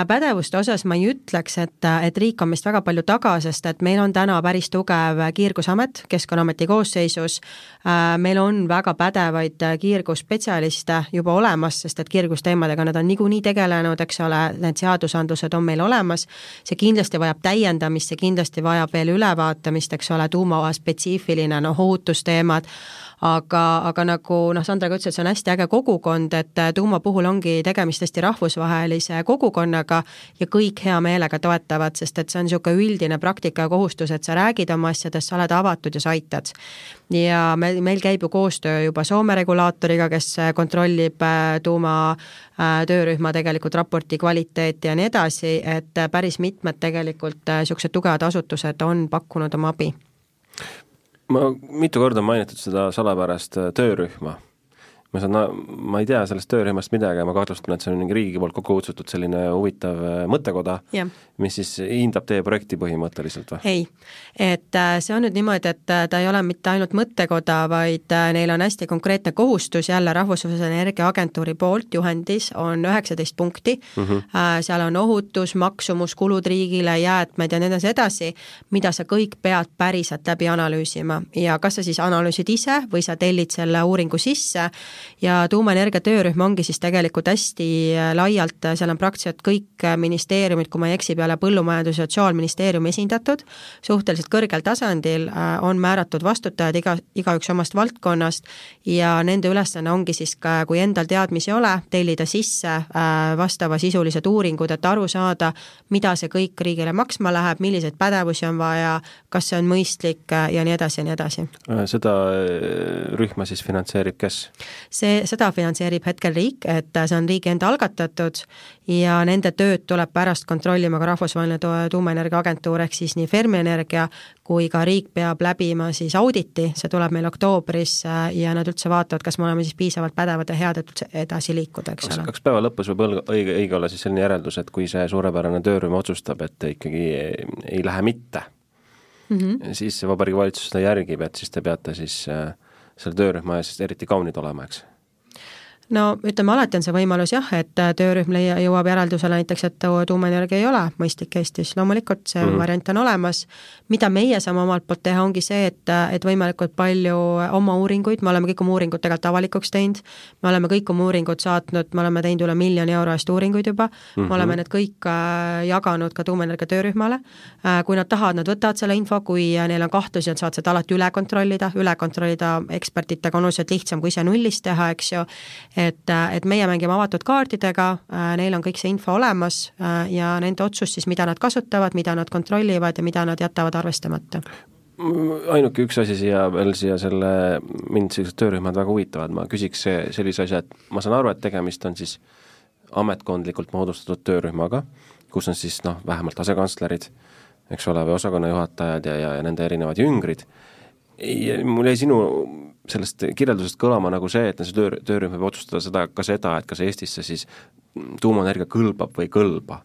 pädevuste osas ma ei ütleks, et, et riik on meist väga palju taga, sest et meil on täna päris tugev Kiirgusamet Keskkonnaameti koosseisus, äh, meil on väga pädevaid kiirgusspetsialiste juba olemas, sest et kiirgusteemadega nad on niikuinii tegelenud, eks ole, need seadusandlused on meil olemas, see kindlasti vajab täiendamist, see kindlasti vajab veel ülevaatamist, eks ole, tuumaspetsiifiline, noh, ohutusteemad, aga, aga nagu noh, Sandra ka ütles, et see on hästi äge kogukond, et äh, tuuma puhul ongi tegemist hästi rahvusvahelise kogukonnaga ja kõik hea meelega toetavad, sest et see on niisugune üldine praktika ja kohustus, et sa räägid oma asjadest, sa oled avatud ja sa aitad. ja meil, meil käib ju koostöö juba Soome regulaatoriga, kes äh, kontrollib äh, tuuma töörühma tegelikult raporti kvaliteeti ja nii edasi, et päris mitmed tegelikult niisugused tugevad asutused on pakkunud oma abi ma mitu korda mainitud seda salapärast äh, töörühma ma saan, ma ei tea sellest töörühmast midagi, ma kahtlustan, et see on mingi riigi poolt kokku kutsutud selline huvitav äh, mõttekoda yeah., mis siis hindab teie projekti põhimõtteliselt või? ei, et äh, see on nüüd niimoodi, et äh, ta ei ole mitte ainult mõttekoda, vaid neil on hästi konkreetne kohustus. Jälle Rahvusvahelise Energiaagentuuri poolt juhendis on üheksateist punkti. Mm, -hmm. seal on ohutus, maksumus, kulud riigile, jäätmed ja nii edasi, mida sa kõik pead päriselt läbi analüüsima. Ja kas sa siis analüüsid ise või sa tellid selle uuringu sisse. Ja tuumaenergia töörühm ongi siis tegelikult hästi äh, laialt, äh, seal on praktiliselt kõik äh, ministeeriumid, kui ma ei eksi, peale Põllumajandus- ja Sotsiaalministeeriumi esindatud, suhteliselt kõrgel tasandil on määratud vastutajad iga, igaüks omast valdkonnast ja nende ülesanne ongi siis ka, kui endal teadmisi ei ole, tellida sisse vastavasisulised uuringud, et aru saada, mida see kõik riigile maksma läheb, milliseid pädevusi on vaja, kas see on mõistlik ja nii edasi ja nii edasi. seda rühma siis finantseerib kes? see, seda finantseerib hetkel riik, et see on riigi enda algatatud ja nende tööd tuleb pärast kontrollima ka Rahvusvaheline Tuumaenergia Agentuur, ehk siis nii Fermi Energia kui ka riik peab läbima siis auditi, see tuleb meil oktoobris ja nad üldse vaatavad, kas me oleme siis piisavalt pädevad ja head, et üldse edasi liikuda, eks ole. kas päeva lõpus võib õige, õige olla siis selline järeldus, et kui see suurepärane töörühm otsustab, et ikkagi ei lähe mitte mm, -hmm. siis Vabariigi Valitsus seda järgib, et siis te peate siis äh, selle töörühma ees eriti kaunid olema, eks no ütleme, alati on see võimalus jah, et äh, töörühm leia, jõuab järeldusele näiteks, et tuumaenergia ei ole mõistlik Eestis, loomulikult see mm -hmm. variant on olemas. mida meie saame omalt poolt teha, ongi see, et, äh, et võimalikult palju oma uuringuid, me oleme kõik oma uuringud tegelikult avalikuks teinud, me oleme kõik oma uuringud saatnud, me oleme teinud üle miljoni euro eest uuringuid juba mm, -hmm. me mhm. oleme need kõik äh, jaganud ka tuumaenergia töörühmale, kui nad tahavad, nad võtavad selle info, kui neil on kahtlusi, nad saavad seda alati üle kontrollida, üle kontrollida ekspertidega on oluliselt lihtsam, kui ise nullist teha, eks ju, et, et meie mängime avatud kaartidega, äh, neil on kõik see info olemas äh, ja nende otsus siis, mida nad kasutavad, mida nad kontrollivad ja mida nad jätavad arvestamata. Ainuke üks asi siia veel siia selle, mind sellised töörühmad väga huvitavad, ma küsiks sellise asja, et ma saan aru, et tegemist on siis ametkondlikult moodustatud töörühmaga, kus on siis noh, vähemalt asekantslerid, eks ole, või osakonnajuhatajad ja, ja, ja nende erinevad jüngrid, mul jäi sinu sellest kirjeldusest kõlama nagu see, et see töö, töörühm võib otsustada seda, ka seda, et kas Eestisse siis tuumaenergia kõlbab või ei kõlba.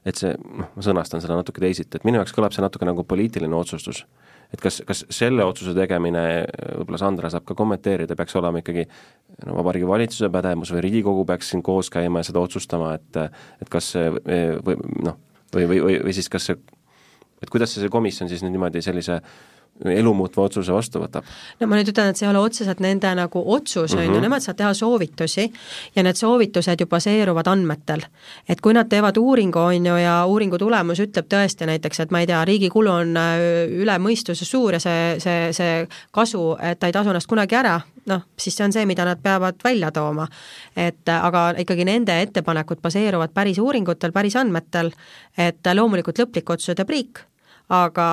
et see, noh, ma sõnastan seda natuke teisiti, et minu jaoks kõlab see natuke nagu poliitiline otsustus. et kas, kas selle otsuse tegemine, võib-olla Sandra saab ka kommenteerida, peaks olema ikkagi no Vabariigi Valitsuse pädevus või Riigikogu peaks siin koos käima ja seda otsustama, et et kas see või noh, või, või, või, või siis kas see, et kuidas see komisjon siis nüüd niimoodi sellise elumuutva otsuse vastu võtab. no ma nüüd ütlen, et see ei ole otseselt nende nagu otsus, on ju, mhm. nemad saavad teha soovitusi ja need soovitused ju baseeruvad andmetel. et kui nad teevad uuringu, on ju, ja uuringu tulemus ütleb tõesti näiteks, et ma ei tea, riigi kulu on äh, üle mõistuse suur ja see, see, see kasu, et ta ei tasu ennast kunagi ära, noh, siis see on see, mida nad peavad välja tooma. et aga ikkagi nende ettepanekud baseeruvad päris uuringutel, päris andmetel, et loomulikult lõpliku otsuse teeb riik aga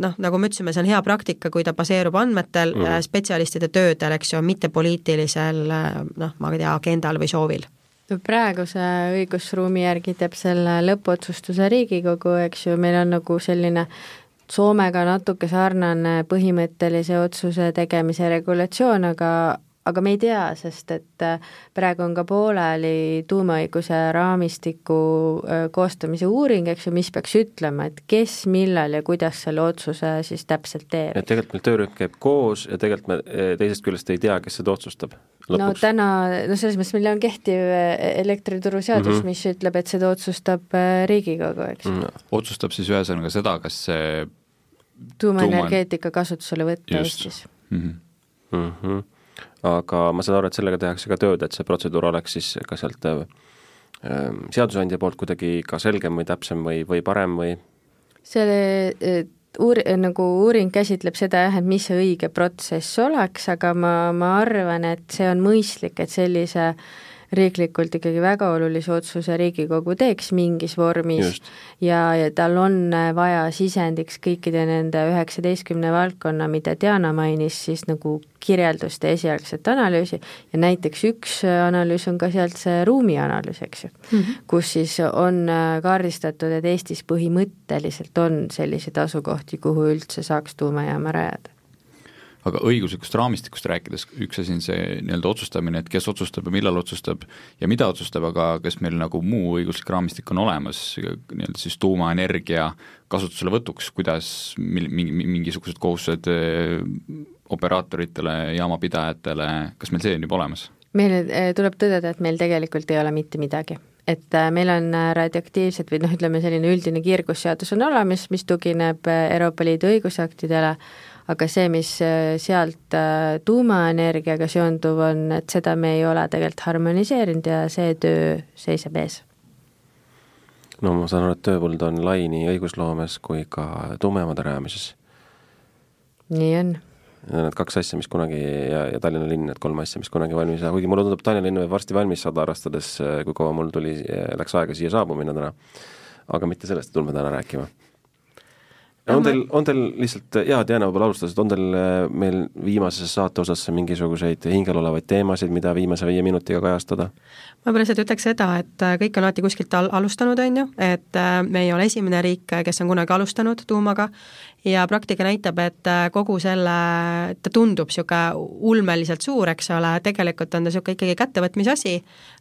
noh, nagu me ütlesime, see on hea praktika, kui ta baseerub andmetel mm., spetsialistide töödel, eks ju, mitte poliitilisel noh, ma ei tea, agendal või soovil praeguse õigusruumi järgi teeb selle lõppotsustuse Riigikogu, eks ju, meil on nagu selline Soomega natuke sarnane põhimõttelise otsuse tegemise regulatsioon, aga aga me ei tea, sest et äh, praegu on ka pooleli tuumaõiguse raamistiku äh, koostamise uuring, eks ju, mis peaks ütlema, et kes, millal ja kuidas selle otsuse siis täpselt teeb. et tegelikult meil töörühm käib koos ja tegelikult me äh, teisest küljest ei tea, kes seda otsustab lõpuks. no täna, no selles mõttes meil on kehtiv elektrituruseadus mm, -hmm. mis ütleb, et seda otsustab Riigikogu, eks mm. -hmm. otsustab siis ühesõnaga seda, kas see tuumaenergeetika tuuma... kasutusele võtta Eestis mm. -hmm mm. -hmm. Aga ma saan aru, et sellega tehakse ka tööd, et see protseduur oleks siis ka sealt äh, seadusandja poolt kuidagi ka selgem või täpsem või, või parem või? selle uur-, nagu uuring käsitleb seda jah, et mis see õige protsess oleks, aga ma, ma arvan, et see on mõistlik, et sellise äh, riiklikult ikkagi väga olulise otsuse Riigikogu teeks mingis vormis Just. ja, ja tal on vaja sisendiks kõikide nende üheksateistkümne valdkonna, mida Diana mainis, siis nagu kirjeldust ja esialgset analüüsi ja näiteks üks analüüs on ka sealt see ruumianalüüs, eks ju mm, -hmm. kus siis on kaardistatud, et Eestis põhimõtteliselt on selliseid asukohti, kuhu üldse saaks tuumajaama rajada aga õiguslikust raamistikust rääkides, üks asi on see nii-öelda otsustamine, et kes otsustab ja millal otsustab ja mida otsustab, aga kas meil nagu muu õiguslik raamistik on olemas nii-öelda siis tuumaenergia kasutuselevõtuks, kuidas mil-, mingi, mingisugused kohustused eh, operaatoritele, jaamapidajatele, kas meil see on juba olemas? meil eh, tuleb tõdeda, et meil tegelikult ei ole mitte midagi et äh, meil on radioaktiivsed või noh, ütleme selline üldine kiirgusseadus on olemas, mis tugineb Euroopa Liidu õigusaktidele, aga see, mis äh, sealt äh, tuumaenergiaga seonduv on, et seda me ei ole tegelikult harmoniseerinud ja see töö seisab ees. no ma saan aru, et tööpõld on lai nii õigusloomes kui ka tuumajaamade rajamises. nii on need kaks asja, mis kunagi ja, ja Tallinna linn, need kolm asja, mis kunagi valmis ei saa, kuigi mulle tundub, Tallinna linn võib varsti valmis saada, arvestades, äh, kui kaua mul tuli, läks aega siia saabumine täna. aga mitte sellest ei tulnud me täna rääkima on teil, on teil lihtsalt, jaa, Diana võib-olla alustas, et on teil äh, meil viimases saate osas mingisuguseid hingel olevaid teemasid, mida viimase viie minutiga kajastada? ma võib-olla lihtsalt ütleks seda, et äh, kõik on alati kuskilt al-, alustanud, on ju, et me ei ole esimene riik, kes on kunagi alustanud tuumaga ja praktika näitab, et kogu selle, ta tundub niisugune ulmeliselt suur, eks ole, tegelikult on ta niisugune ikkagi kättevõtmise asi,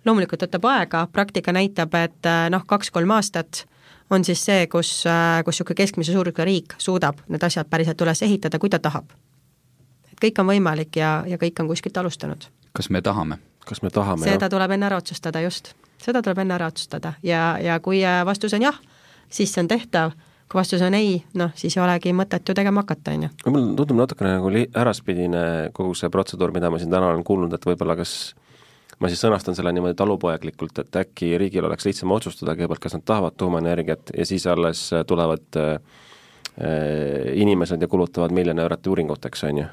loomulikult võtab aega, praktika näitab, et noh, kaks-kolm aastat on siis see, kus, äh, kus niisugune keskmise suurusega riik suudab need asjad päriselt üles ehitada, kui ta tahab. et kõik on võimalik ja, ja kõik on kuskilt alustanud. kas me tahame? kas me tahame, seda jah? tuleb enne ära otsustada, just. seda tuleb enne ära otsustada ja, ja kui äh, vastus on jah, siis see on tehtav, kui vastus on ei, noh, siis ei olegi mõtet ju tegema hakata, on ju. mulle tundub natukene nagu li-, äraspidine kogu see protseduur, mida ma siin täna olen kuulnud, et võib-olla kas ma siis sõnastan selle niimoodi talupoeglikult, et äkki riigil oleks lihtsam otsustada kõigepealt, kas nad tahavad tuumaenergiat ja siis alles tulevad äh, äh, inimesed ja kulutavad miljoni eurot uuringuteks, on ju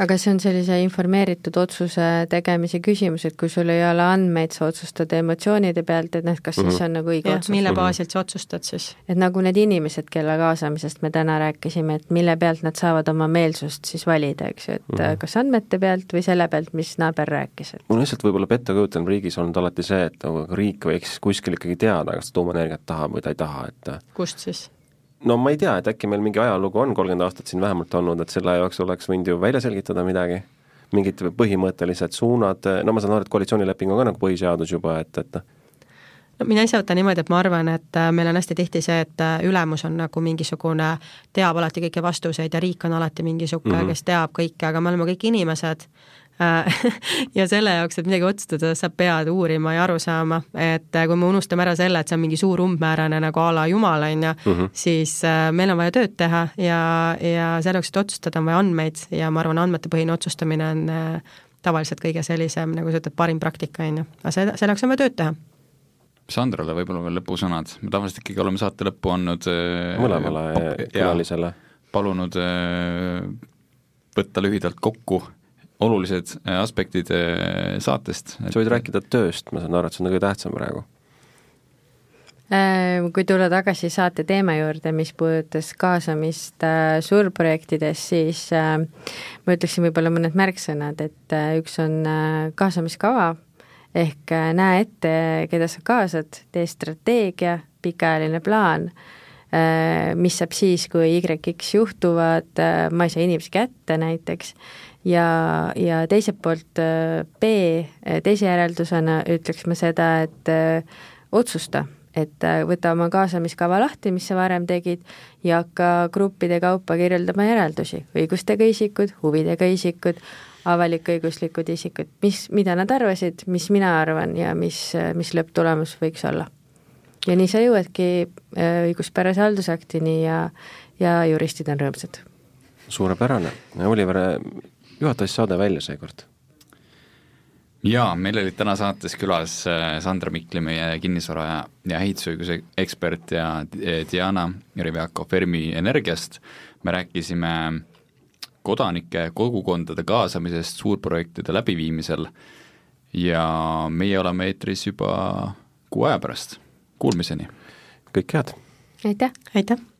aga see on sellise informeeritud otsuse tegemise küsimus, et kui sul ei ole andmeid, sa otsustad emotsioonide pealt, et noh, kas mm -hmm. siis mhm. on nagu õige ja, otsus. mille baasilt sa otsustad siis? et nagu need inimesed, kelle kaasamisest me täna rääkisime, et mille pealt nad saavad oma meelsust siis valida, eks ju, et mm -hmm. kas andmete pealt või selle pealt, mis naaber rääkis, et mul on lihtsalt võib-olla pettekujutelm riigis olnud alati see, et nagu riik võiks kuskil ikkagi teada, kas ta tuumaenergiat tahab või ta ei taha, et kust siis? No ma ei tea, et äkki meil mingi ajalugu on kolmkümmend aastat siin vähemalt olnud, et selle jooksul oleks võinud ju välja selgitada midagi, mingid põhimõttelised suunad, no ma saan aru, et koalitsioonileping on ka nagu põhiseadus juba, et, et no mina ise võtan niimoodi, et ma arvan, et äh, meil on hästi tihti see, et äh, ülemus on nagu mingisugune, teab alati kõiki vastuseid ja riik on alati mingisugune mm, -hmm. kes teab kõike, aga me oleme kõik inimesed ja selle jaoks, et midagi otsustada, sa pead uurima ja aru saama, et äh, kui me unustame ära selle, et see on mingi suur umbmäärane nagu a la jumal, on ju, mhm. siis äh, meil on vaja tööd teha ja, ja selleks, et otsustada, on vaja andmeid ja ma arvan, andmetepõhine otsustamine on tavaliselt kõige sellisem, nagu sa ütled, parim praktika, on ju, aga selle, selleks on vaja tööd teha Sandrale võib-olla veel lõpusõnad, me tavaliselt ikkagi oleme saate lõppu andnud mõlemale külalisele. palunud võtta lühidalt kokku olulised äh, aspektid äh, saatest. sa võid rääkida tööst, ma saan aru, et see on kõige tähtsam praegu. Äh, kui tulla tagasi saate teema juurde, mis puudutas kaasamist suurprojektides, siis ma ütleksin võib-olla mõned märksõnad, et üks on kaasamiskava, ehk näe ette, keda sa kaasad, tee strateegia, pikaajaline plaan, mis saab siis, kui YX juhtuvad, ma ei saa inimesi kätte näiteks, ja, ja teiselt poolt äh, B, äh, teise järeldusena ütleks ma seda, et äh, otsusta, et võta oma kaasamiskava lahti, mis sa varem tegid, ja hakka gruppide kaupa kirjeldama järeldusi, õigustega isikud, huvidega isikud, avalik-õiguslikud isikud, mis, mida nad arvasid, mis mina arvan ja mis, mis lõpptulemus võiks olla. ja nii sa jõuadki õiguspärase haldusaktini ja, ja juristid on rõõmsad. suurepärane, Oliver, juhatas saade välja seekord jaa, meil olid täna saates külas äh, Sandra Mikli, meie kinnisvara ja, ja ehitusõiguse ekspert ja Diana Rivjako Fermi Energiast, me rääkisime kodanike, kogukondade kaasamisest suurprojektide läbiviimisel ja meie oleme eetris juba kuu aja pärast, kuulmiseni! kõike head! aitäh! aitäh!